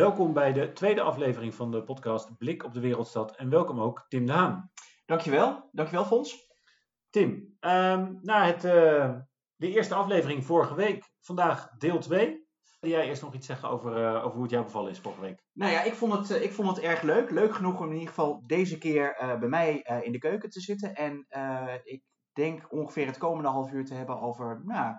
Welkom bij de tweede aflevering van de podcast Blik op de Wereldstad. En welkom ook Tim de Haan. Dankjewel, dankjewel Fons. Tim, um, na het, uh, de eerste aflevering vorige week, vandaag deel 2. Wil jij eerst nog iets zeggen over, uh, over hoe het jou bevallen is vorige week? Nou ja, ik vond het, uh, ik vond het erg leuk. Leuk genoeg om in ieder geval deze keer bij mij in de keuken te zitten. En ik denk ongeveer het komende half uur te hebben over nou,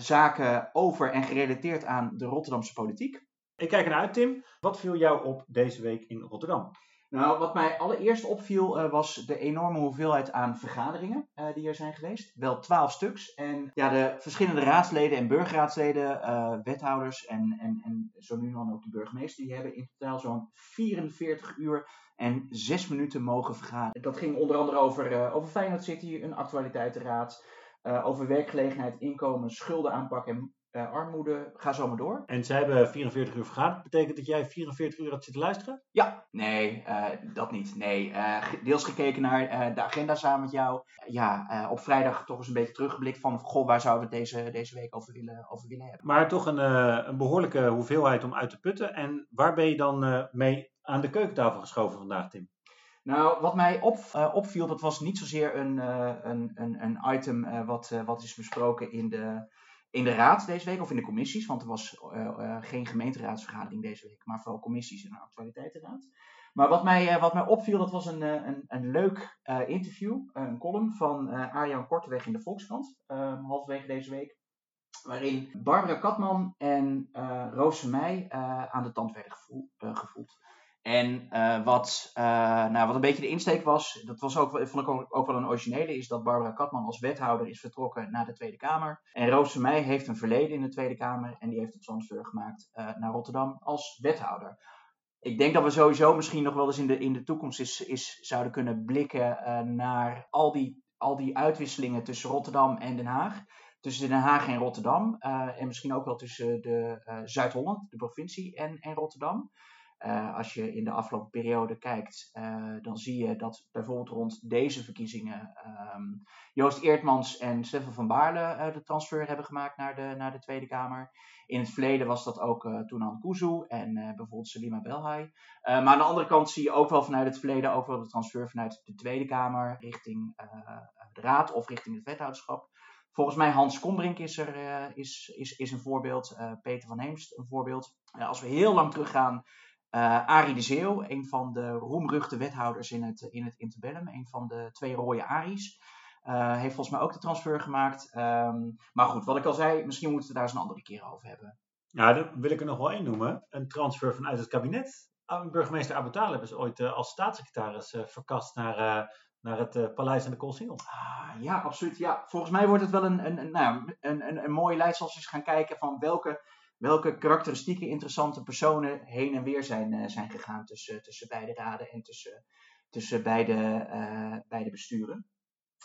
zaken over en gerelateerd aan de Rotterdamse politiek. Ik kijk ernaar uit, Tim. Wat viel jou op deze week in Rotterdam? Nou, wat mij allereerst opviel uh, was de enorme hoeveelheid aan vergaderingen uh, die er zijn geweest. Wel twaalf stuks. En ja, de verschillende raadsleden en burgerraadsleden, uh, wethouders en, en, en zo nu dan ook de burgemeester, die hebben in totaal zo'n 44 uur en 6 minuten mogen vergaderen. Dat ging onder andere over, over Feyenoord City, een actualiteitenraad, over werkgelegenheid, inkomen, schulden aanpakken en uh, armoede, ga zo maar door. En zij hebben 44 uur vergaderd. Betekent dat jij 44 uur had zitten luisteren? Ja, nee, uh, dat niet. Nee, uh, deels gekeken naar de agenda samen met jou. Ja, op vrijdag toch eens een beetje teruggeblikt van, goh, waar zouden we het deze, deze week over willen, over willen hebben. Maar toch een, een behoorlijke hoeveelheid om uit te putten. En waar ben je dan mee aan de keukentafel geschoven vandaag, Tim? Nou, wat mij op, uh, opviel, dat was niet zozeer een, uh, een, een, een item uh, wat, wat is besproken in de, in de raad deze week of in de commissies, want er was uh, uh, geen gemeenteraadsvergadering deze week, maar vooral commissies en actualiteitenraad. Maar wat mij, uh, wat mij opviel, dat was een, een, een leuk interview, een column van Arjan Korteweg in de Volkskrant, ehm, halverwege deze week. Waarin Barbara Katman en Roos Meij aan de tand werden gevoeld. En uh, wat, uh, nou, wat een beetje de insteek was, dat was ook, vond ik ook, wel een originele, is dat Barbara Katman als wethouder is vertrokken naar de Tweede Kamer. En Roos Meij heeft een verleden in de Tweede Kamer en die heeft het transfer gemaakt uh, naar Rotterdam als wethouder. Ik denk dat we sowieso misschien nog wel eens in de, in de toekomst is, is, zouden kunnen blikken naar al die, al die uitwisselingen tussen Rotterdam en Den Haag. Tussen Den Haag en Rotterdam. en misschien ook wel tussen de Zuid-Holland, de provincie, en, en Rotterdam. Uh, als je in de afgelopen periode kijkt, uh, dan zie je dat bijvoorbeeld rond deze verkiezingen um, Joost Eertmans en Stefan van Baarle uh, de transfer hebben gemaakt naar de, naar de Tweede Kamer. In het verleden was dat ook uh, Toenan Kuzu en bijvoorbeeld Salima Belhai. maar aan de andere kant zie je ook wel vanuit het verleden ook wel de transfer vanuit de Tweede Kamer richting de Raad of richting het wethouderschap. Volgens mij Hans Kombrink is, er, is, is, is een voorbeeld, Peter van Heemst een voorbeeld. als we heel lang teruggaan uh, Arie de Zeeuw, een van de roemruchte wethouders in het, in het interbellum, een van de twee rode Aries. Uh, heeft volgens mij ook de transfer gemaakt. Um, maar goed, wat ik al zei, misschien moeten we daar eens een andere keer over hebben. Ja, dan wil ik er nog wel één noemen. Een transfer vanuit het kabinet. Burgemeester Abu Talib is ooit uh, als staatssecretaris verkast naar, naar het paleis aan de Koolsingel. Ah, ja, absoluut. Ja. Volgens mij wordt het wel een, een, een, nou, een, een, een mooie lijst als we eens gaan kijken van welke welke karakteristieke interessante personen heen en weer zijn, uh, zijn gegaan tussen, tussen beide raden en tussen, tussen beide, uh, beide besturen.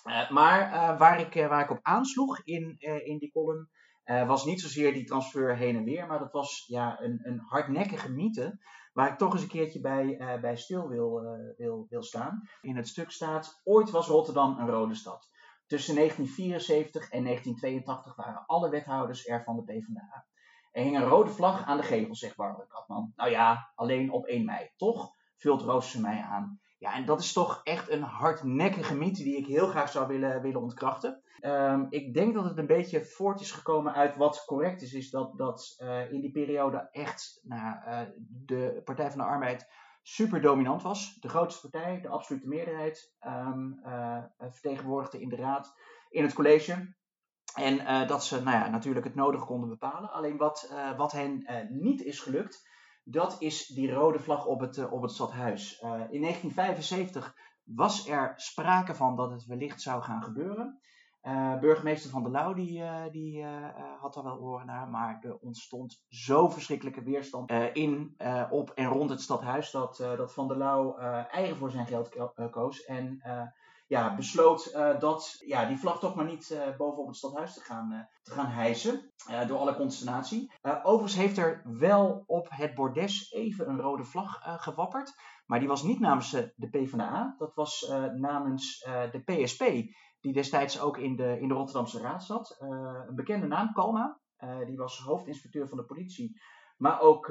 Uh, maar waar, ik, waar ik op aansloeg in, in die column was niet zozeer die transfer heen en weer, maar dat was ja, een, een hardnekkige mythe waar ik toch eens een keertje bij, bij stil wil, wil, wil staan. In het stuk staat, ooit was Rotterdam een rode stad. Tussen 1974 en 1982 waren alle wethouders er van de PvdA. Er hing een rode vlag aan de gevel, zegt Barbara Katman. Nou ja, alleen op 1 mei. Toch vult Roos mij aan. Ja, en dat is toch echt een hardnekkige mythe die ik heel graag zou willen, willen ontkrachten. Um, ik denk dat het een beetje voort is gekomen uit wat correct is. Is dat, dat uh, in die periode echt nou, uh, de Partij van de Arbeid super dominant was. De grootste partij, de absolute meerderheid, um, uh, vertegenwoordigde in de raad, in het college. En uh, dat ze nou ja, natuurlijk het nodige konden bepalen. Alleen wat, uh, wat hen uh, niet is gelukt, dat is die rode vlag op het, op het stadhuis. in 1975 was er sprake van dat het wellicht zou gaan gebeuren. burgemeester Van der Lauw die, die had daar wel oren naar, maar er ontstond zo verschrikkelijke weerstand in, op en rond het stadhuis dat, dat Van der Lauw eigen voor zijn geld koos. En ja, besloot uh, dat ja, die vlag toch maar niet uh, bovenop het stadhuis te gaan, uh, te gaan hijsen. door alle consternatie. overigens heeft er wel op het bordes even een rode vlag gewapperd. Maar die was niet namens de PvdA. Dat was namens de PSP. Die destijds ook in de, in de Rotterdamse Raad zat. een bekende naam, Kalma. die was hoofdinspecteur van de politie. maar ook,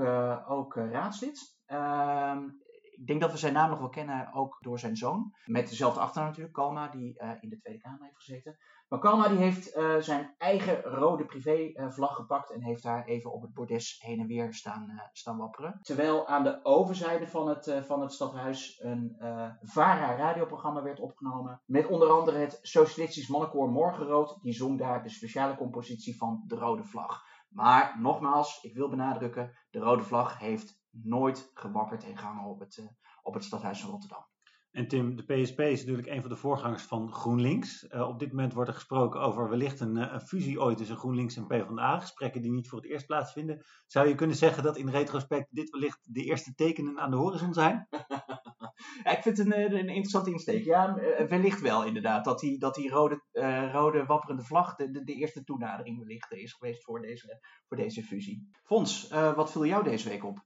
ook raadslid. Ehm, ik denk dat we zijn naam nog wel kennen, ook door zijn zoon. Met dezelfde achternaam natuurlijk, Kalma, die in de Tweede Kamer heeft gezeten. Maar Kalma die heeft zijn eigen rode privévlag gepakt en heeft daar even op het bordes heen en weer staan, staan wapperen. Terwijl aan de overzijde van het, van het stadhuis een VARA radioprogramma werd opgenomen. Met onder andere het Socialistisch Mannenkoor Morgenrood. Die zong daar de speciale compositie van de rode vlag. Maar nogmaals, ik wil benadrukken, de rode vlag heeft nooit gewapperd en gehangen op het, uh, op het stadhuis van Rotterdam. En Tim, de PSP is natuurlijk een van de voorgangers van GroenLinks. Uh, op dit moment wordt er gesproken over wellicht een, eh, een, fusie ooit tussen GroenLinks en PvdA. Gesprekken die niet voor het eerst plaatsvinden. Zou je kunnen zeggen dat in retrospect dit wellicht de eerste tekenen aan de horizon zijn? ja, ik vind het een, een interessante insteek. Ja, wellicht wel inderdaad. Dat die, dat die rode, uh, rode wapperende vlag de, de, de, eerste toenadering wellicht is geweest voor deze, voor deze fusie. Fons, wat viel jou deze week op?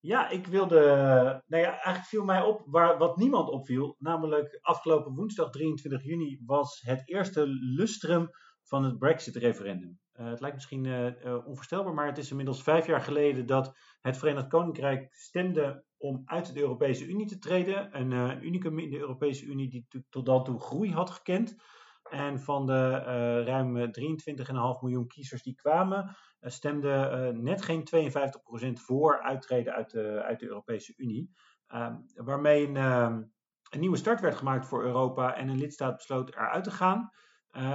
Ja, ik wilde. Nou ja, eigenlijk viel mij op waar, wat niemand opviel. Namelijk afgelopen woensdag 23 juni was het eerste lustrum van het Brexit-referendum. Uh, het lijkt misschien uh, onvoorstelbaar, maar het is inmiddels vijf jaar geleden dat het Verenigd Koninkrijk stemde om uit de Europese Unie te treden. Een unicum in de Europese Unie die tot dan toe groei had gekend. En van de uh, ruim 23,5 miljoen kiezers die kwamen, uh, stemde uh, net geen 52% voor uittreden uit de, uit de Europese Unie. Ehm, waarmee een, ehm, een, nieuwe start werd gemaakt voor Europa en een lidstaat besloot eruit te gaan.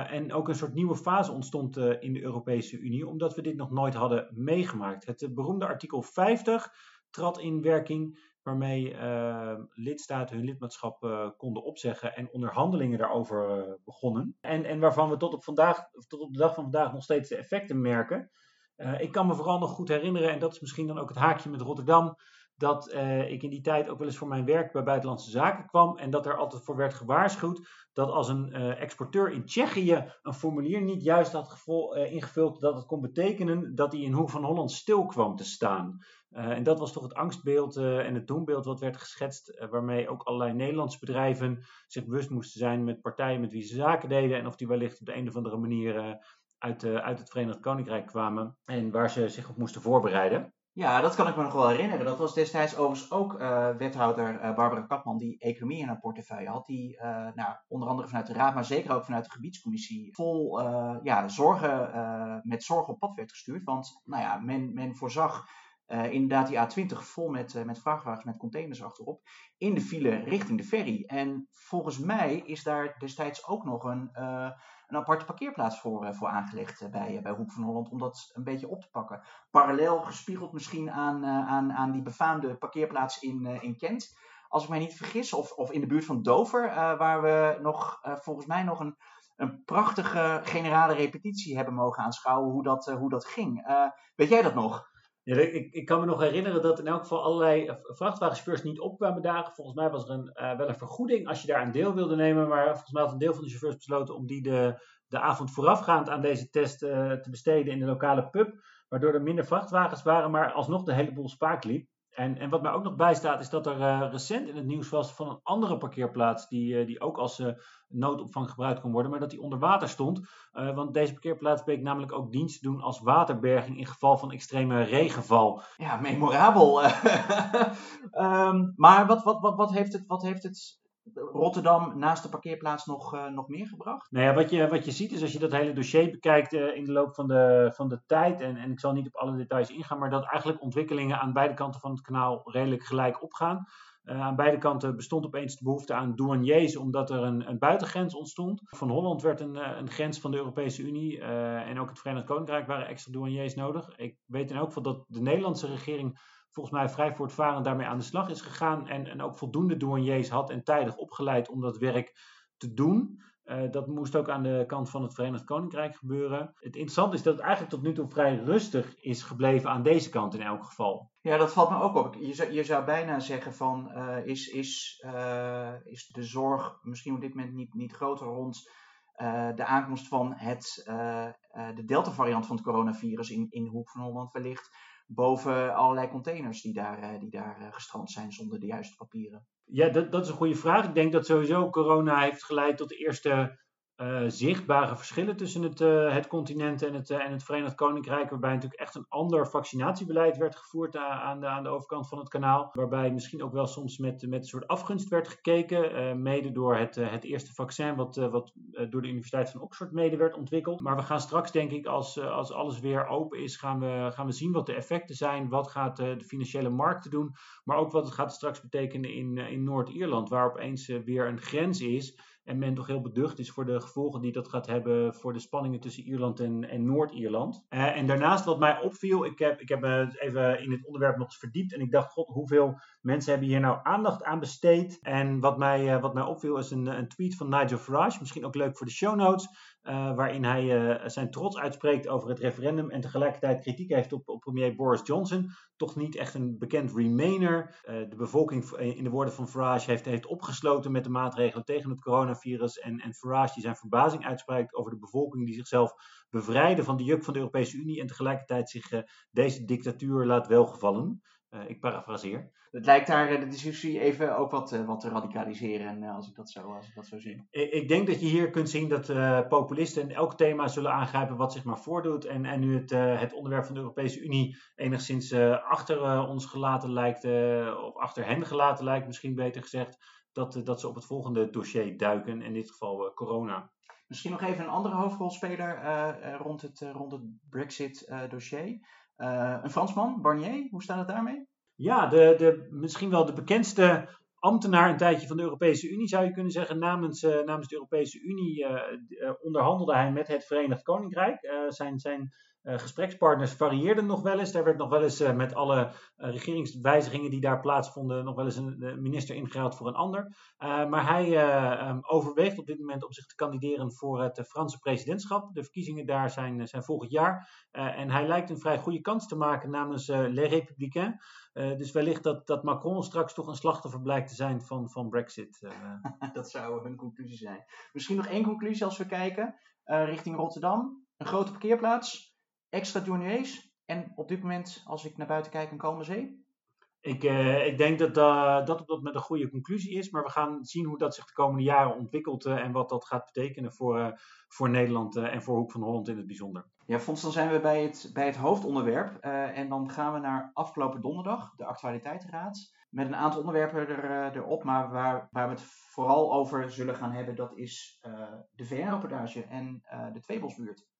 en ook een soort nieuwe fase ontstond in de Europese Unie, omdat we dit nog nooit hadden meegemaakt. Het beroemde artikel 50 trad in werking waarmee uh, lidstaten hun lidmaatschap uh, konden opzeggen en onderhandelingen daarover uh, begonnen. En, en waarvan we tot op, vandaag, tot op de dag van vandaag nog steeds de effecten merken. ik kan me vooral nog goed herinneren, en dat is misschien dan ook het haakje met Rotterdam, dat ik in die tijd ook wel eens voor mijn werk bij Buitenlandse Zaken kwam en dat er altijd voor werd gewaarschuwd dat als een exporteur in Tsjechië een formulier niet juist had ingevuld, dat het kon betekenen dat hij in Hoek van Holland stil kwam te staan. En dat was toch het angstbeeld en het doembeeld wat werd geschetst, waarmee ook allerlei Nederlandse bedrijven zich bewust moesten zijn met partijen met wie ze zaken deden en of die wellicht op de een of andere manier uit, uit het Verenigd Koninkrijk kwamen en waar ze zich op moesten voorbereiden. Ja, dat kan ik me nog wel herinneren. Dat was destijds overigens ook wethouder Barbara Kapman, die economie in haar portefeuille had. Die nou, onder andere vanuit de Raad, maar zeker ook vanuit de gebiedscommissie, vol ja, zorgen, met zorgen op pad werd gestuurd. Want nou ja, men, men voorzag inderdaad die A20 vol met, met vrachtwagens met containers achterop in de file richting de ferry. En volgens mij is daar destijds ook nog een, een aparte parkeerplaats voor, voor aangelegd bij, bij Hoek van Holland om dat een beetje op te pakken. Parallel gespiegeld misschien aan, aan, aan die befaamde parkeerplaats in, in Kent. Als ik mij niet vergis, of, of in de buurt van Dover, waar we nog volgens mij nog een, een prachtige generale repetitie hebben mogen aanschouwen hoe dat, hoe dat ging. weet jij dat nog? Ik, kan me nog herinneren dat in elk geval allerlei eh, vrachtwagenchauffeurs niet opkwamen dagen. Volgens mij was er een, uh, wel een vergoeding als je daar een deel wilde nemen. Maar volgens mij had een deel van de chauffeurs besloten om die de, de avond voorafgaand aan deze test uh, te besteden in de lokale pub. Waardoor er minder vrachtwagens waren, maar alsnog de hele boel spaak liep. En, en wat mij ook nog bijstaat is dat er uh, recent in het nieuws was van een andere parkeerplaats die, uh, die ook als uh, noodopvang gebruikt kon worden, maar dat die onder water stond. want deze parkeerplaats bleek namelijk ook dienst te doen als waterberging in geval van extreme regenval. Ja, memorabel. um, maar wat, wat, wat, wat, heeft het, wat heeft het Rotterdam naast de parkeerplaats nog, uh, nog meer gebracht? Nou ja, wat je, wat je ziet is als je dat hele dossier bekijkt uh, in de loop van de, van de tijd, en, en ik zal niet op alle details ingaan, maar dat eigenlijk ontwikkelingen aan beide kanten van het kanaal redelijk gelijk opgaan. Uh, aan beide kanten bestond opeens de behoefte aan douaniers, omdat er een, een buitengrens ontstond. Van Holland werd een, een grens van de Europese Unie en ook het Verenigd Koninkrijk waren extra douaniers nodig. Ik weet in elk geval dat de Nederlandse regering volgens mij vrij voortvarend daarmee aan de slag is gegaan. En, en ook voldoende douaniers had en tijdig opgeleid om dat werk te doen. Uh, dat moest ook aan de kant van het Verenigd Koninkrijk gebeuren. Het interessante is dat het eigenlijk tot nu toe vrij rustig is gebleven aan deze kant in elk geval. Ja, dat valt me ook op. Je zou, je zou bijna zeggen van uh, is, is, uh, is de zorg misschien op dit moment niet, niet groter rond de aankomst van het, de Delta variant van het coronavirus in, in de hoek van Holland wellicht boven allerlei containers die daar, eh, die daar eh, gestrand zijn zonder de juiste papieren? Ja, dat, dat is een goede vraag. Ik denk dat sowieso corona heeft geleid tot de eerste uh, zichtbare verschillen tussen het, uh, het continent en het, uh, en het Verenigd Koninkrijk, waarbij natuurlijk echt een ander vaccinatiebeleid werd gevoerd aan de, aan de overkant van het kanaal, waarbij misschien ook wel soms met, met een soort afgunst werd gekeken, mede door het, het eerste vaccin wat, wat door de Universiteit van Oxford mede werd ontwikkeld. Maar we gaan straks, denk ik, als, als alles weer open is, gaan we, gaan we zien wat de effecten zijn, wat gaat de financiële markten doen, maar ook wat het gaat straks betekenen in, in Noord-Ierland, waar opeens weer een grens is en men toch heel beducht is voor de gevolgen die dat gaat hebben voor de spanningen tussen Ierland en, en Noord-Ierland. Uh, en daarnaast wat mij opviel, ik heb, ik heb me even in het onderwerp nog eens verdiept en ik dacht, god, hoeveel mensen hebben hier nou aandacht aan besteed? En wat mij, uh, wat mij opviel is een, een tweet van Nigel Farage, misschien ook leuk voor de show notes. Uh, waarin hij zijn trots uitspreekt over het referendum en tegelijkertijd kritiek heeft op, premier Boris Johnson. Toch niet echt een bekend Remainer. De bevolking, in de woorden van Farage, heeft, heeft opgesloten met de maatregelen tegen het coronavirus. En, en Farage die zijn verbazing uitspreekt over de bevolking die zichzelf bevrijden van de juk van de Europese Unie en tegelijkertijd zich deze dictatuur laat welgevallen. Uh, ik parafraseer. Het lijkt daar de discussie even ook wat, uh, wat te radicaliseren, als, ik dat zo, als ik dat zo zie. Ik, ik denk dat je hier kunt zien dat populisten elk thema zullen aangrijpen wat zich maar voordoet. En, en nu het, het onderwerp van de Europese Unie enigszins achter ons gelaten lijkt, of achter hen gelaten lijkt, misschien beter gezegd, dat, dat ze op het volgende dossier duiken, in dit geval corona. Misschien nog even een andere hoofdrolspeler rond het, rond het Brexit-dossier. Uh, een Fransman, Barnier, hoe staat het daarmee? Ja, de, de, misschien wel de bekendste ambtenaar een tijdje van de Europese Unie, zou je kunnen zeggen. Namens, uh, namens de Europese Unie uh, onderhandelde hij met het Verenigd Koninkrijk. zijn, zijn uh, gesprekspartners varieerden nog wel eens. Daar werd nog wel eens uh, met alle uh, regeringswijzigingen die daar plaatsvonden, nog wel eens een minister ingehaald voor een ander. maar hij um, overweegt op dit moment om zich te kandideren voor het Franse presidentschap. De verkiezingen daar zijn, zijn volgend jaar. en hij lijkt een vrij goede kans te maken namens Les Républicains. dus wellicht dat, dat Macron straks toch een slachtoffer blijkt te zijn van, van Brexit. dat zou een conclusie zijn. Misschien nog één conclusie als we kijken richting Rotterdam. Een grote parkeerplaats extra douaniers en op dit moment, als ik naar buiten kijk, een kalme zee? Ik, uh, ik denk dat uh, dat op dat met een goede conclusie is, maar we gaan zien hoe dat zich de komende jaren ontwikkelt uh, en wat dat gaat betekenen voor, voor Nederland en voor Hoek van Holland in het bijzonder. Ja, Fons, dan zijn we bij het, bij het hoofdonderwerp en dan gaan we naar afgelopen donderdag, de actualiteitenraad, met een aantal onderwerpen er, erop, maar waar, waar we het vooral over zullen gaan hebben, dat is de VN-rapportage en de Tweebosbuurt.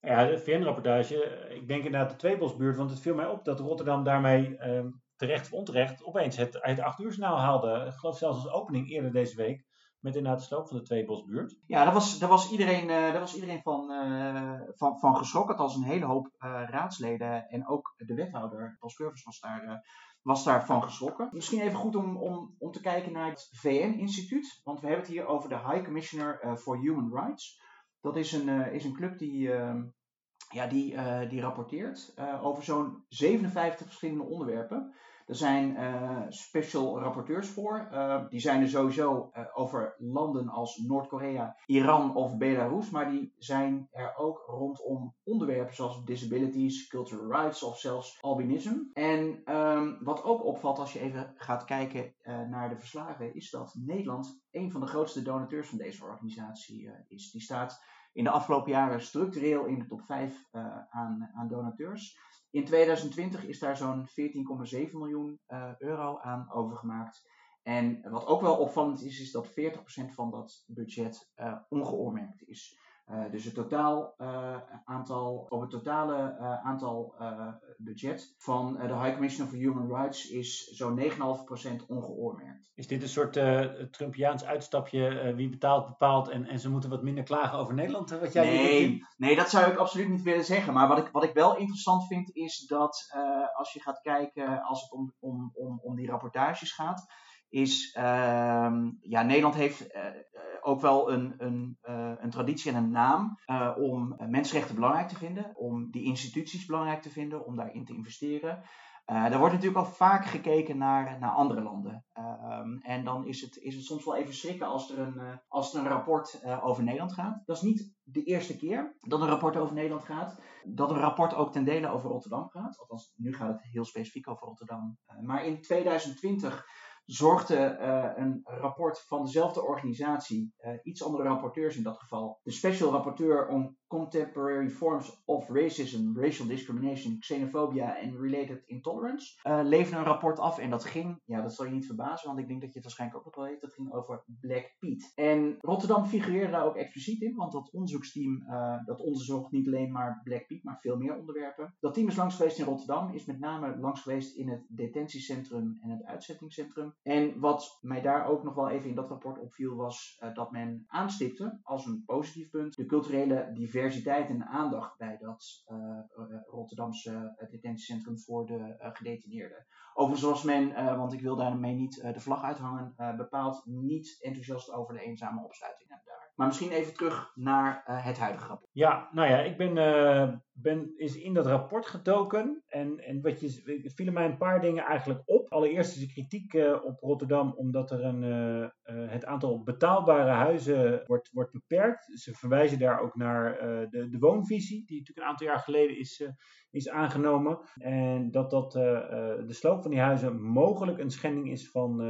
Ja, de VN-rapportage. Ik denk inderdaad de Tweebosbuurt, want het viel mij op dat Rotterdam daarmee ehm, terecht of onterecht opeens het, het 8 uur snel haalde. Ik geloof zelfs als opening eerder deze week. Met inderdaad de sloop van de Tweebosbuurt. Ja, daar was, daar was iedereen, uh, daar was iedereen van, uh, van, van geschrokken. Was een hele hoop uh, raadsleden en ook de wethouder, Paul Curvers, was daar, was daarvan geschrokken. Misschien even goed om, om, om te kijken naar het VN-instituut. Want we hebben het hier over de High Commissioner for Human Rights. Dat is een, uh, is een club die, uh, ja, die, uh, die rapporteert over zo'n 57 verschillende onderwerpen. Er zijn special rapporteurs voor. die zijn er sowieso over landen als Noord-Korea, Iran of Belarus. Maar die zijn er ook rondom onderwerpen zoals disabilities, cultural rights of zelfs albinisme. En um, wat ook opvalt als je even gaat kijken naar de verslagen, is dat Nederland een van de grootste donateurs van deze organisatie is. Die staat in de afgelopen jaren structureel in de top 5 uh, aan, aan donateurs. In 2020 is daar zo'n 14,7 miljoen uh, euro aan overgemaakt. En wat ook wel opvallend is, is dat 40% van dat budget uh, ongeoormerkt is. Uh, dus het totaal uh, aantal, op het totale uh, aantal budget van de High Commissioner for Human Rights is zo'n 9,5% ongeoormerkt. Is dit een soort Trumpiaans uitstapje, wie betaalt bepaalt en, en ze moeten wat minder klagen over Nederland? Wat jij nee, nee, dat zou ik absoluut niet willen zeggen. Maar wat ik, wat ik wel interessant vind is dat als je gaat kijken, als het om, om, om, om die rapportages gaat, is, uh, ja, Nederland heeft uh, ook wel een, een, uh, een traditie en een naam om mensenrechten belangrijk te vinden, om die instituties belangrijk te vinden, om daarin te investeren. er wordt natuurlijk al vaak gekeken naar, naar andere landen. Ehm, en dan is het, is het soms wel even schrikken als er een, als er een rapport over Nederland gaat. Dat is niet de eerste keer dat een rapport over Nederland gaat. Dat een rapport ook ten dele over Rotterdam gaat. Althans, nu gaat het heel specifiek over Rotterdam. maar in 2020 zorgde een rapport van dezelfde organisatie, iets andere rapporteurs in dat geval, de Special Rapporteur on Contemporary Forms of Racism, Racial Discrimination, Xenophobia and Related Intolerance, leverde een rapport af en dat ging, ja dat zal je niet verbazen, want ik denk dat je het waarschijnlijk ook nog wel weet, dat ging over Black Pete. En Rotterdam figureerde daar ook expliciet in, want dat onderzoeksteam, dat onderzocht niet alleen maar Black Pete, maar veel meer onderwerpen. Dat team is langs geweest in Rotterdam, is met name langs geweest in het detentiecentrum en het uitzettingscentrum. En wat mij daar ook nog wel even in dat rapport opviel, was uh, dat men aanstipte als een positief punt de culturele diversiteit en aandacht bij dat uh, Rotterdamse detentiecentrum voor de gedetineerden. Overigens was men, want ik wil daarmee niet de vlag uithangen, bepaald niet enthousiast over de eenzame opsluitingen daar. Maar misschien even terug naar het huidige rapport. Ja, nou ja, ik ben ben is in dat rapport gedoken. En, en wat je, vielen mij een paar dingen eigenlijk op. Allereerst is de kritiek uh, op Rotterdam omdat er een, uh, uh, het aantal betaalbare huizen wordt, wordt beperkt. Ze verwijzen daar ook naar de, de woonvisie, die natuurlijk een aantal jaar geleden is, is aangenomen. En dat, dat de sloop van die huizen mogelijk een schending is van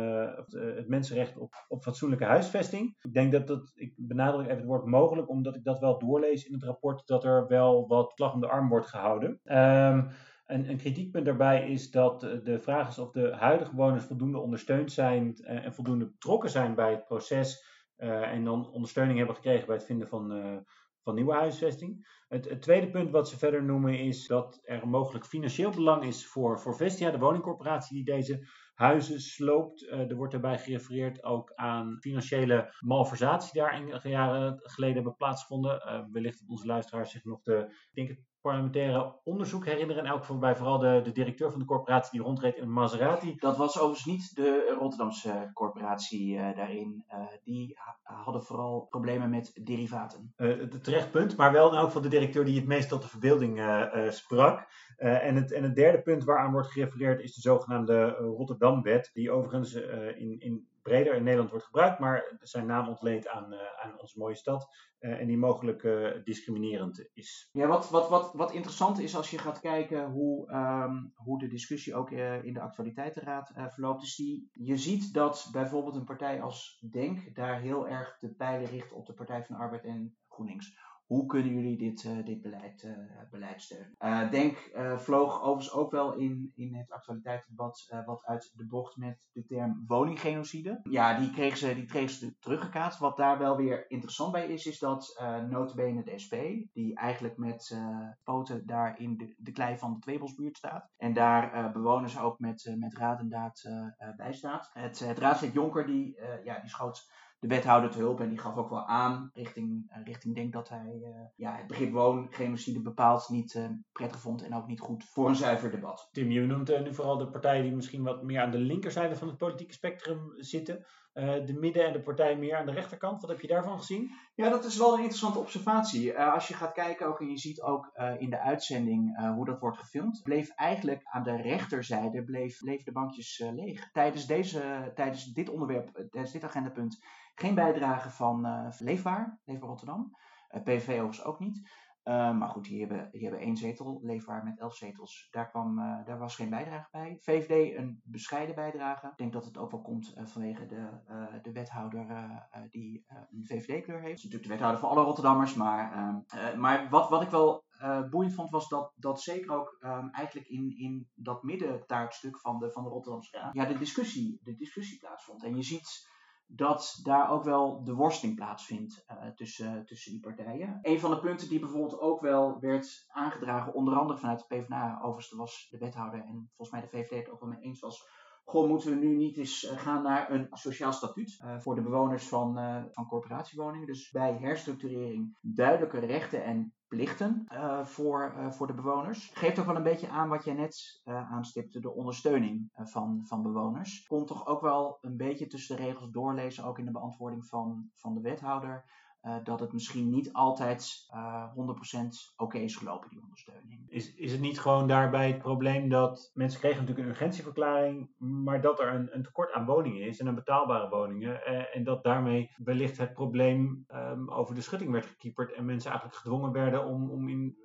het mensenrecht op, op fatsoenlijke huisvesting. Ik denk dat dat, ik benadruk even het woord mogelijk, omdat ik dat wel doorlees in het rapport, dat er wel wat slag de arm wordt gehouden. Um, een, een, kritiekpunt daarbij is dat de vraag is of de huidige bewoners voldoende ondersteund zijn en, en voldoende betrokken zijn bij het proces uh, en dan ondersteuning hebben gekregen bij het vinden van, van nieuwe huisvesting. Het, tweede punt wat ze verder noemen is dat er mogelijk financieel belang is voor, voor Vestia, de woningcorporatie die deze huizen sloopt. Er wordt daarbij gerefereerd ook aan financiële malversatie die daar enkele jaren geleden hebben plaatsgevonden. wellicht dat onze luisteraars zich nog de, ik denk het parlementaire onderzoek herinneren. En elk bij vooral de, de directeur van de corporatie die rondreed in een Maserati. Dat was overigens niet de Rotterdamse corporatie uh, daarin. Uh, die hadden vooral problemen met derivaten. Uh, terecht punt, maar wel in elk geval de directeur die het meest tot de verbeelding sprak. en, het, en het derde punt waaraan wordt gerefereerd is de zogenaamde Rotterdam-wet. Die overigens in, in breder in Nederland wordt gebruikt, maar zijn naam ontleent aan, uh, aan onze mooie stad uh, en die mogelijk uh, discriminerend is. Ja, wat, wat, wat, wat interessant is als je gaat kijken hoe, um, hoe de discussie ook in de actualiteitenraad verloopt, is die je ziet dat bijvoorbeeld een partij als Denk daar heel erg de pijlen richt op de Partij van de Arbeid en GroenLinks. Hoe kunnen jullie dit, uh, dit beleid, uh, beleid steunen? Uh, Denk vloog overigens ook wel in, in het actualiteitsdebat wat uit de bocht met de term woninggenocide. Ja, die kreeg ze, die kreeg ze teruggekaatst. Wat daar wel weer interessant bij is, is dat notabene de SP, die eigenlijk met poten daar in de, de klei van de Tweebosbuurt staat. En daar bewoners ook met, met raad en daad bij staat. Het, het Jonker, die, ja, die schoot de wethouder te hulp. En die gaf ook wel aan, richting, eh, richting denk dat hij uh, ja, het begrip woongenocide bepaald niet uh, prettig vond en ook niet goed voor een zuiver debat. Tim, je noemt nu vooral de partijen die misschien wat meer aan de linkerzijde van het politieke spectrum zitten. De midden- en de partijen meer aan de rechterkant. Wat heb je daarvan gezien? Ja, dat is wel een interessante observatie. als je gaat kijken ook en je ziet ook in de uitzending hoe dat wordt gefilmd, bleef eigenlijk aan de rechterzijde bleef, bleef de bankjes leeg. Tijdens, deze, tijdens dit onderwerp, tijdens dit agendapunt, geen bijdrage van Leefbaar, Leefbaar Rotterdam. PVV overigens ook niet. Uh, maar goed, die hebben, die hebben één zetel, Leefbaar met elf zetels. Daar, kwam, daar was geen bijdrage bij. VVD een bescheiden bijdrage. Ik denk dat het ook wel komt vanwege de, de wethouder die een VVD-kleur heeft. Het is natuurlijk de wethouder van alle Rotterdammers. Maar, ehm, maar wat, wat ik wel boeiend vond, was dat, dat zeker ook um, eigenlijk in, in dat middentaartstuk van de, van de Rotterdamse Raad, ja, de discussie, de discussie plaatsvond. En je ziet dat daar ook wel de worsteling plaatsvindt uh, tussen, tussen die partijen. Een van de punten die bijvoorbeeld ook wel werd aangedragen, onder andere vanuit de PvdA, overigens was de wethouder en volgens mij de VVD het ook wel mee eens was, Goh, moeten we nu niet eens eh, gaan naar een sociaal statuut uh, voor de bewoners van, van corporatiewoningen. Dus bij herstructurering duidelijke rechten en plichten uh, voor, uh, voor de bewoners. Geeft ook wel een beetje aan wat jij net uh, aanstipte, de ondersteuning van, van bewoners. Komt toch ook wel een beetje tussen de regels doorlezen, ook in de beantwoording van, van de wethouder. Uh, dat het misschien niet altijd uh, 100% oké okay is gelopen, die ondersteuning. Is, is het niet gewoon daarbij het probleem dat mensen kregen natuurlijk een urgentieverklaring, maar dat er een, een tekort aan woningen is en aan betaalbare woningen. Uh, en dat daarmee wellicht het probleem um, over de schutting werd gekieperd en mensen eigenlijk gedwongen werden om, om in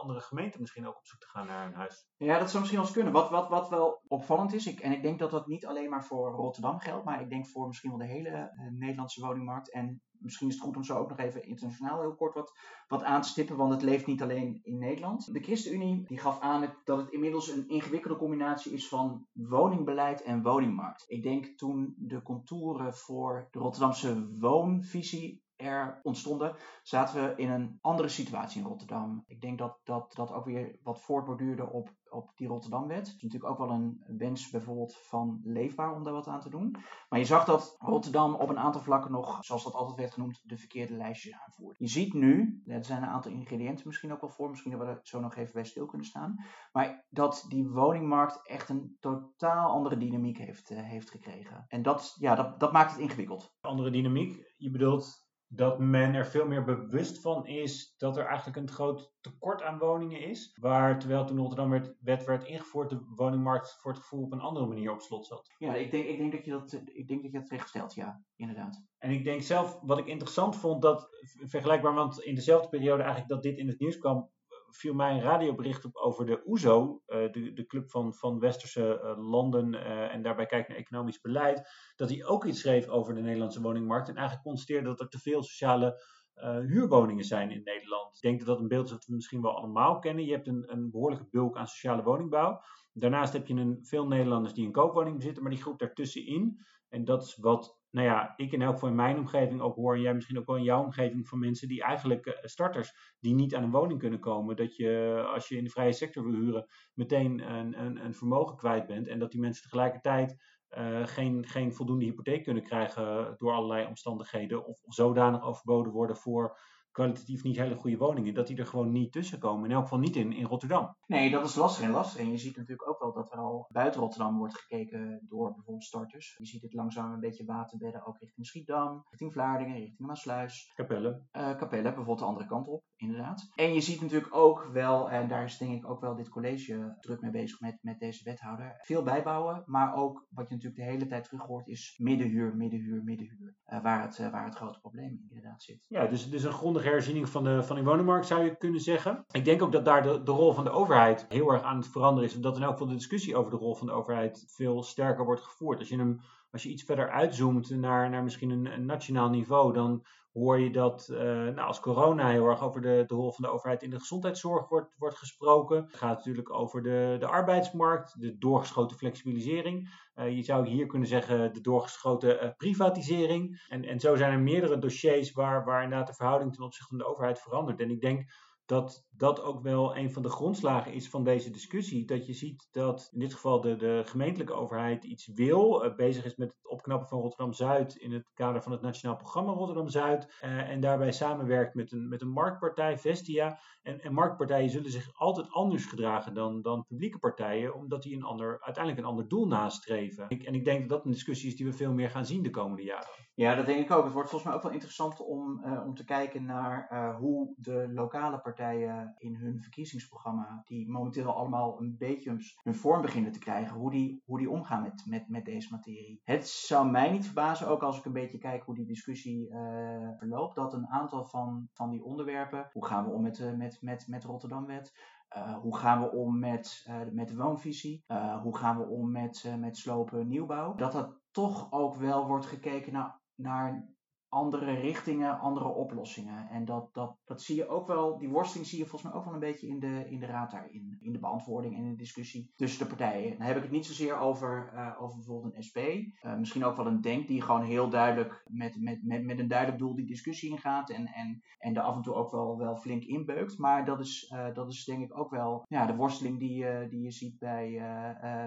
andere gemeenten misschien ook op zoek te gaan naar een huis. Ja, dat zou misschien wel eens kunnen. Wat, wat, wat wel opvallend is, ik, en ik denk dat dat niet alleen maar voor Rotterdam geldt, maar ik denk voor misschien wel de hele uh, Nederlandse woningmarkt. En misschien is het goed om zo ook nog even internationaal heel kort wat, wat aan te stippen, want het leeft niet alleen in Nederland. De ChristenUnie die gaf aan dat het inmiddels een ingewikkelde combinatie is van woningbeleid en woningmarkt. Ik denk toen de contouren voor de Rotterdamse woonvisie er ontstonden, zaten we in een andere situatie in Rotterdam. Ik denk dat dat, dat ook weer wat voortborduurde op, op die Rotterdamwet. Het is natuurlijk ook wel een wens bijvoorbeeld van Leefbaar om daar wat aan te doen. Maar je zag dat Rotterdam op een aantal vlakken nog, zoals dat altijd werd genoemd, de verkeerde lijstjes aanvoert. Je ziet nu, er zijn een aantal ingrediënten misschien ook wel voor, misschien dat we er zo nog even bij stil kunnen staan, maar dat die woningmarkt echt een totaal andere dynamiek heeft, uh, heeft gekregen. En dat, ja, dat, dat maakt het ingewikkeld. Andere dynamiek? Je bedoelt dat men er veel meer bewust van is dat er eigenlijk een groot tekort aan woningen is. Waar terwijl toen Rotterdam werd, ingevoerd, de woningmarkt voor het gevoel op een andere manier op slot zat. Ja, ik denk, ik denk, dat, je dat, ik denk dat je dat terecht stelt, ja, inderdaad. En ik denk zelf, wat ik interessant vond, dat vergelijkbaar, want in dezelfde periode eigenlijk dat dit in het nieuws kwam, viel mij een radiobericht op over de OESO, uh, de, de club van, van westerse uh, landen uh, en daarbij kijkt naar economisch beleid, dat hij ook iets schreef over de Nederlandse woningmarkt en eigenlijk constateerde dat er te veel sociale huurwoningen zijn in Nederland. Ik denk dat dat een beeld is dat we misschien wel allemaal kennen. Je hebt een, een behoorlijke bulk aan sociale woningbouw. Daarnaast heb je een, veel Nederlanders die een koopwoning bezitten, maar die groep daartussenin, en dat is wat nou ja, ik in elk geval in mijn omgeving ook hoor, en jij misschien ook wel in jouw omgeving van mensen die eigenlijk uh, starters die niet aan een woning kunnen komen, dat je als je in de vrije sector wil huren meteen een, een, een vermogen kwijt bent en dat die mensen tegelijkertijd uh, geen, geen voldoende hypotheek kunnen krijgen door allerlei omstandigheden of, of zodanig overboden worden voor kwalitatief niet hele goede woningen, dat die er gewoon niet tussen komen. In elk geval niet in, in Rotterdam. Nee, dat is lastig en lastig. En je ziet natuurlijk ook wel dat er al buiten Rotterdam wordt gekeken door bijvoorbeeld starters. Je ziet het langzaam een beetje waterbedden ook richting Schiedam, richting Vlaardingen, richting Maasluis. Capelle. Uh, Capelle, bijvoorbeeld de andere kant op, inderdaad. En je ziet natuurlijk ook wel, en daar is denk ik ook wel dit college druk mee bezig met, met deze wethouder, veel bijbouwen. Maar ook wat je natuurlijk de hele tijd terug hoort is middenhuur, middenhuur, middenhuur. Uh, waar, het, uh, waar het grote probleem inderdaad zit. Ja, dus, dus een herziening van de, van de woningmarkt zou je kunnen zeggen. Ik denk ook dat daar de, de rol van de overheid heel erg aan het veranderen is. Omdat in elk geval de discussie over de rol van de overheid veel sterker wordt gevoerd. Als je, hem, als je iets verder uitzoomt naar, naar misschien een, nationaal niveau, dan hoor je dat uh, nou, als corona heel erg over de, de rol van de overheid in de gezondheidszorg wordt, wordt gesproken. Het gaat natuurlijk over de, de arbeidsmarkt, de doorgeschoten flexibilisering. Uh, je zou hier kunnen zeggen de doorgeschoten uh, privatisering. En, en zo zijn er meerdere dossiers waar, waar inderdaad de verhouding ten opzichte van de overheid verandert. En ik denk dat dat ook wel een van de grondslagen is van deze discussie. Dat je ziet dat in dit geval de, de gemeentelijke overheid iets wil, uh, bezig is met het opknappen van Rotterdam Zuid in het kader van het Nationaal Programma Rotterdam Zuid. Uh, en daarbij samenwerkt met een, met een marktpartij, Vestia. En, en marktpartijen zullen zich altijd anders gedragen dan, dan publieke partijen, omdat die een ander, uiteindelijk een ander doel nastreven. En ik denk dat dat een discussie is die we veel meer gaan zien de komende jaren. Ja, dat denk ik ook. Het wordt volgens mij ook wel interessant om, uh, om te kijken naar hoe de lokale partijen in hun verkiezingsprogramma, die momenteel allemaal een beetje hun vorm beginnen te krijgen, hoe die, hoe die omgaan met, met, met deze materie. Het zou mij niet verbazen, ook als ik een beetje kijk hoe die discussie uh, verloopt, dat een aantal van, van die onderwerpen, hoe gaan we om met, met, met, met Rotterdamwet, uh, hoe gaan we om met, met de woonvisie? Hoe gaan we om met, met slopen nieuwbouw? Dat dat toch ook wel wordt gekeken naar, naar andere richtingen, andere oplossingen. En dat, dat, dat zie je ook wel, die worsteling zie je volgens mij ook wel een beetje in de, in de raad daarin. In de beantwoording en in de discussie tussen de partijen. Dan heb ik het niet zozeer over, uh, over bijvoorbeeld een SP. Uh, misschien ook wel een Denk die gewoon heel duidelijk met, met, met, met een duidelijk doel die discussie ingaat. En, en, en er af en toe ook wel, wel flink inbeukt. Maar dat is, uh, dat is denk ik ook wel ja, de worsteling die, die je ziet bij,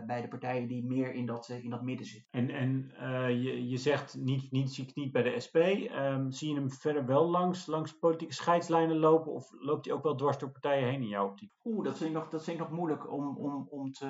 bij de partijen die meer in dat, in dat midden zitten. En, en je, je zegt niet, niet, niet bij de SP. Um, zie je hem verder wel langs, langs politieke scheidslijnen lopen? Of loopt hij ook wel dwars door partijen heen in jouw optiek? Oeh, dat vind ik nog, dat ik nog moeilijk om, om, om, te,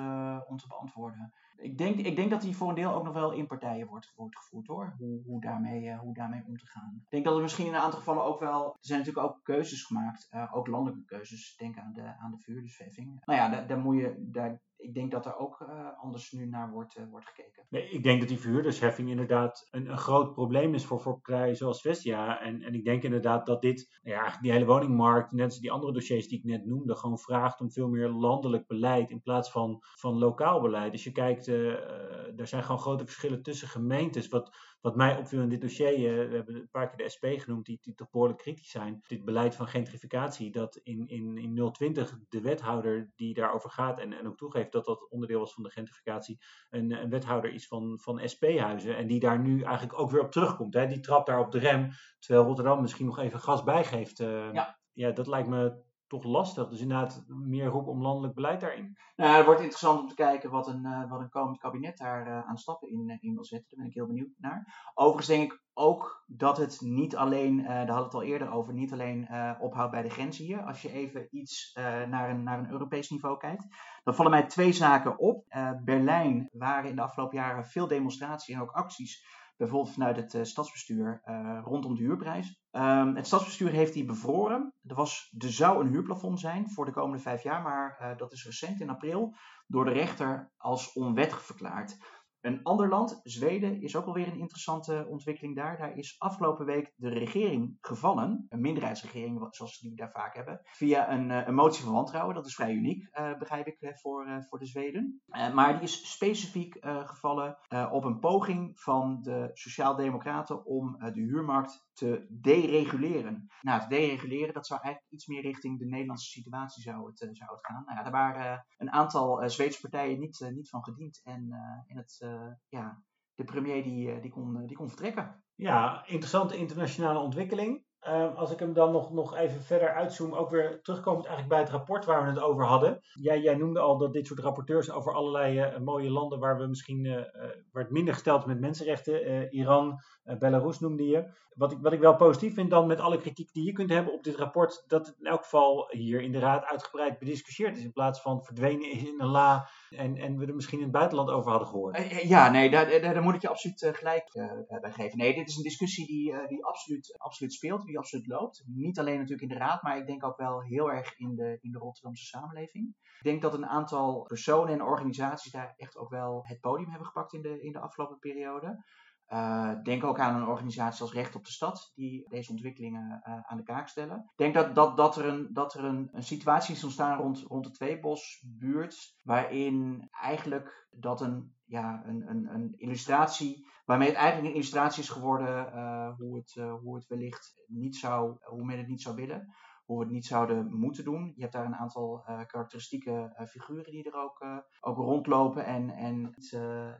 om te beantwoorden. Ik denk, ik denk dat hij voor een deel ook nog wel in partijen wordt, wordt gevoerd hoor. Hoe, hoe, daarmee, uh, hoe daarmee om te gaan. Ik denk dat er misschien in een aantal gevallen ook wel. Er zijn natuurlijk ook keuzes gemaakt. Uh, ook landelijke keuzes. Denk aan de, aan de vuurdersverheffing. Nou ja, daar, daar moet je. Daar, ik denk dat er ook anders nu naar wordt, wordt gekeken. Nee, ik denk dat die verhuurdersheffing inderdaad een, een groot probleem is voor, partijen zoals Vestia. En, en ik denk inderdaad dat dit, ja, die hele woningmarkt, net als die andere dossiers die ik net noemde, gewoon vraagt om veel meer landelijk beleid in plaats van, van lokaal beleid. Als je kijkt, er zijn gewoon grote verschillen tussen gemeentes. Wat, wat mij opviel in dit dossier, we hebben een paar keer de SP genoemd, die, die toch behoorlijk kritisch zijn. Dit beleid van gentrificatie, dat in, in, in 020 de wethouder die daarover gaat en, en ook toegeeft dat dat onderdeel was van de gentrificatie, een, een wethouder is van, van SP-huizen en die daar nu eigenlijk ook weer op terugkomt. Hè? Die trapt daar op de rem, terwijl Rotterdam misschien nog even gas bijgeeft. Uh, ja. ja, dat lijkt me lastig. Dus inderdaad meer roep om landelijk beleid daarin. Nou, het wordt interessant om te kijken wat een, uh, wat een komend kabinet daar uh, aan stappen in, uh, in wil zetten. Daar ben ik heel benieuwd naar. Overigens denk ik ook dat het niet alleen, daar hadden we het al eerder over, niet alleen ophoudt bij de grenzen hier. Als je even iets naar, een, naar een Europees niveau kijkt, dan vallen mij twee zaken op. Berlijn waren in de afgelopen jaren veel demonstraties en ook acties bijvoorbeeld vanuit het uh, stadsbestuur uh, rondom de huurprijs. Um, het stadsbestuur heeft die bevroren. Er, was, er zou een huurplafond zijn voor de komende vijf jaar, maar uh, dat is recent in april door de rechter als onwettig verklaard. Een ander land, Zweden, is ook alweer een interessante ontwikkeling daar. Daar is afgelopen week de regering gevallen, een minderheidsregering zoals die daar vaak hebben, via een, eh, een motie van wantrouwen. Dat is vrij uniek, uh, begrijp ik, eh, voor, voor de Zweden. maar die is specifiek gevallen op een poging van de Sociaaldemocraten om de huurmarkt te dereguleren. Nou, te dereguleren, dat zou eigenlijk iets meer richting de Nederlandse situatie zou het, zou het gaan. Nou ja, daar waren een aantal Zweedse partijen niet, niet van gediend. En in het eh, ja, de premier die, eh, die, kon, eh, die kon vertrekken. Ja, interessante internationale ontwikkeling. Ehm, als ik hem dan nog, nog even verder uitzoom, ook weer terugkomend eigenlijk bij het rapport waar we het over hadden. Jij, jij noemde al dat dit soort rapporteurs over allerlei mooie landen waar we misschien waar het minder gesteld is met mensenrechten, Iran, Belarus noemde je. Wat ik, wat ik wel positief vind dan met alle kritiek die je kunt hebben op dit rapport, dat het in elk geval hier in de Raad uitgebreid bediscussieerd is in plaats van verdwenen in een la en, en we er misschien in het buitenland over hadden gehoord. Eh, eh, ja, nee, daar, daar, daar moet ik je absoluut eh, gelijk bij geven. Nee, dit is een discussie die, die absoluut, absoluut speelt, absoluut loopt. Niet alleen natuurlijk in de Raad, maar ik denk ook wel heel erg in de, in de Rotterdamse samenleving. Ik denk dat een aantal personen en organisaties daar echt ook wel het podium hebben gepakt in de, in de afgelopen periode. Uh, denk ook aan een organisatie als Recht op de Stad, die deze ontwikkelingen uh, aan de kaak stellen. Ik denk dat, dat, dat er, een, dat er een, een situatie is ontstaan rond, rond de Tweebosbuurt, waarin eigenlijk dat een, ja, een, een, een illustratie, waarmee het eigenlijk een illustratie is geworden uh, hoe, het, hoe het wellicht niet zou, hoe men het niet zou willen hoe we het niet zouden moeten doen. Je hebt daar een aantal uh, karakteristieke uh, figuren die er ook, uh, ook rondlopen en, en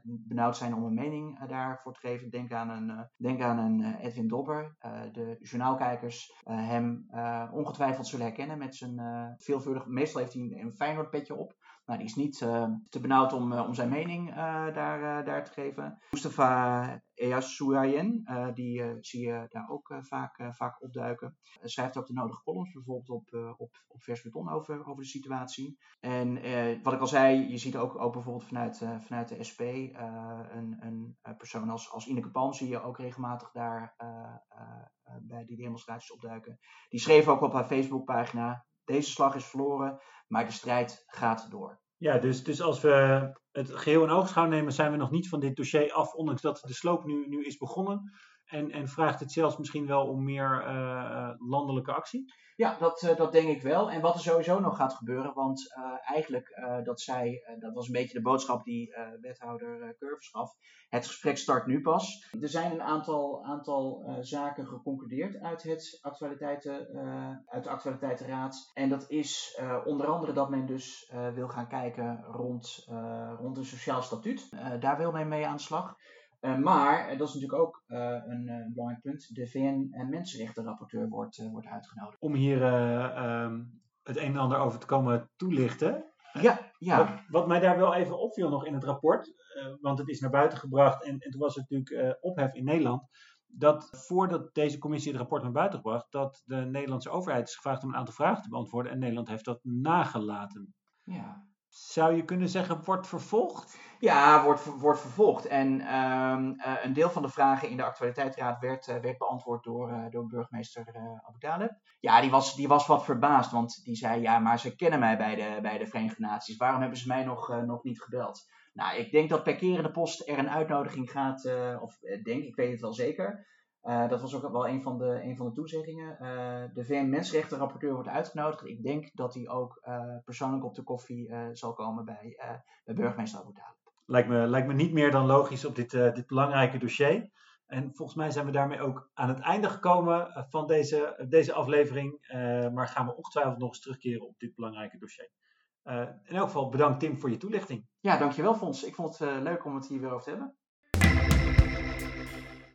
benauwd zijn om een mening daarvoor te geven. Denk aan een, denk aan een Edwin Dobber. de journaalkijkers hem ongetwijfeld zullen herkennen met zijn veelvuldig, meestal heeft hij een, een Feyenoord petje op. Nou, die is niet uh, te benauwd om, uh, om zijn mening uh, daar, daar te geven. Mustafa Eyasouayen, die zie je daar ook vaak, vaak opduiken. schrijft ook de nodige columns, bijvoorbeeld op, op, op Vers Beton over, over de situatie. En wat ik al zei, je ziet ook, ook bijvoorbeeld vanuit, vanuit de SP een, een persoon als, als Ineke Palm zie je ook regelmatig daar bij die demonstraties opduiken. Die schreef ook op haar Facebookpagina, deze slag is verloren, maar de strijd gaat door. Ja, dus, dus als we het geheel in oogschouw nemen, zijn we nog niet van dit dossier af, ondanks dat de sloop nu, nu is begonnen. En, en vraagt het zelfs misschien wel om meer uh, landelijke actie? Ja, dat, uh, dat denk ik wel. En wat er sowieso nog gaat gebeuren, want eigenlijk, dat zij, dat was een beetje de boodschap die wethouder Curvers gaf, het gesprek start nu pas. Er zijn een aantal, aantal zaken geconcludeerd uit, het actualiteiten, uit de actualiteitenraad. En dat is onder andere dat men dus wil gaan kijken rond, rond een sociaal statuut. daar wil men mee aan de slag. Uh, maar, dat is natuurlijk ook uh, een, belangrijk punt, de VN-mensenrechtenrapporteur wordt, wordt uitgenodigd. Om hier um, het een en ander over te komen toelichten. Ja, ja. Wat, wat, mij daar wel even opviel nog in het rapport, want het is naar buiten gebracht en, en toen was het natuurlijk ophef in Nederland, dat voordat deze commissie het rapport naar buiten bracht, dat de Nederlandse overheid is gevraagd om een aantal vragen te beantwoorden en Nederland heeft dat nagelaten. Ja. Zou je kunnen zeggen, wordt vervolgd? Ja, wordt, wordt vervolgd. En ehm, eh, een deel van de vragen in de actualiteitsraad werd, uh, werd beantwoord door, uh, door burgemeester Abu. Ja, die was, die was wat verbaasd, want die zei, ja, maar ze kennen mij bij de, bij de Verenigde Naties. Waarom hebben ze mij nog, nog niet gebeld? Nou, ik denk dat per keer de post er een uitnodiging gaat, of denk, ik weet het wel zeker. Uh, dat was ook wel een van de, een van de toezeggingen. Uh, de VN-mensenrechtenrapporteur wordt uitgenodigd. Ik denk dat hij ook uh, persoonlijk op de koffie zal komen bij, bij burgemeester Abu. Lijkt me, lijkt me niet meer dan logisch op dit, dit belangrijke dossier. En volgens mij zijn we daarmee ook aan het einde gekomen van deze, deze aflevering. maar gaan we ongetwijfeld nog eens terugkeren op dit belangrijke dossier. in elk geval bedankt Tim voor je toelichting. Ja, dankjewel Fons. Ik vond het leuk om het hier weer over te hebben.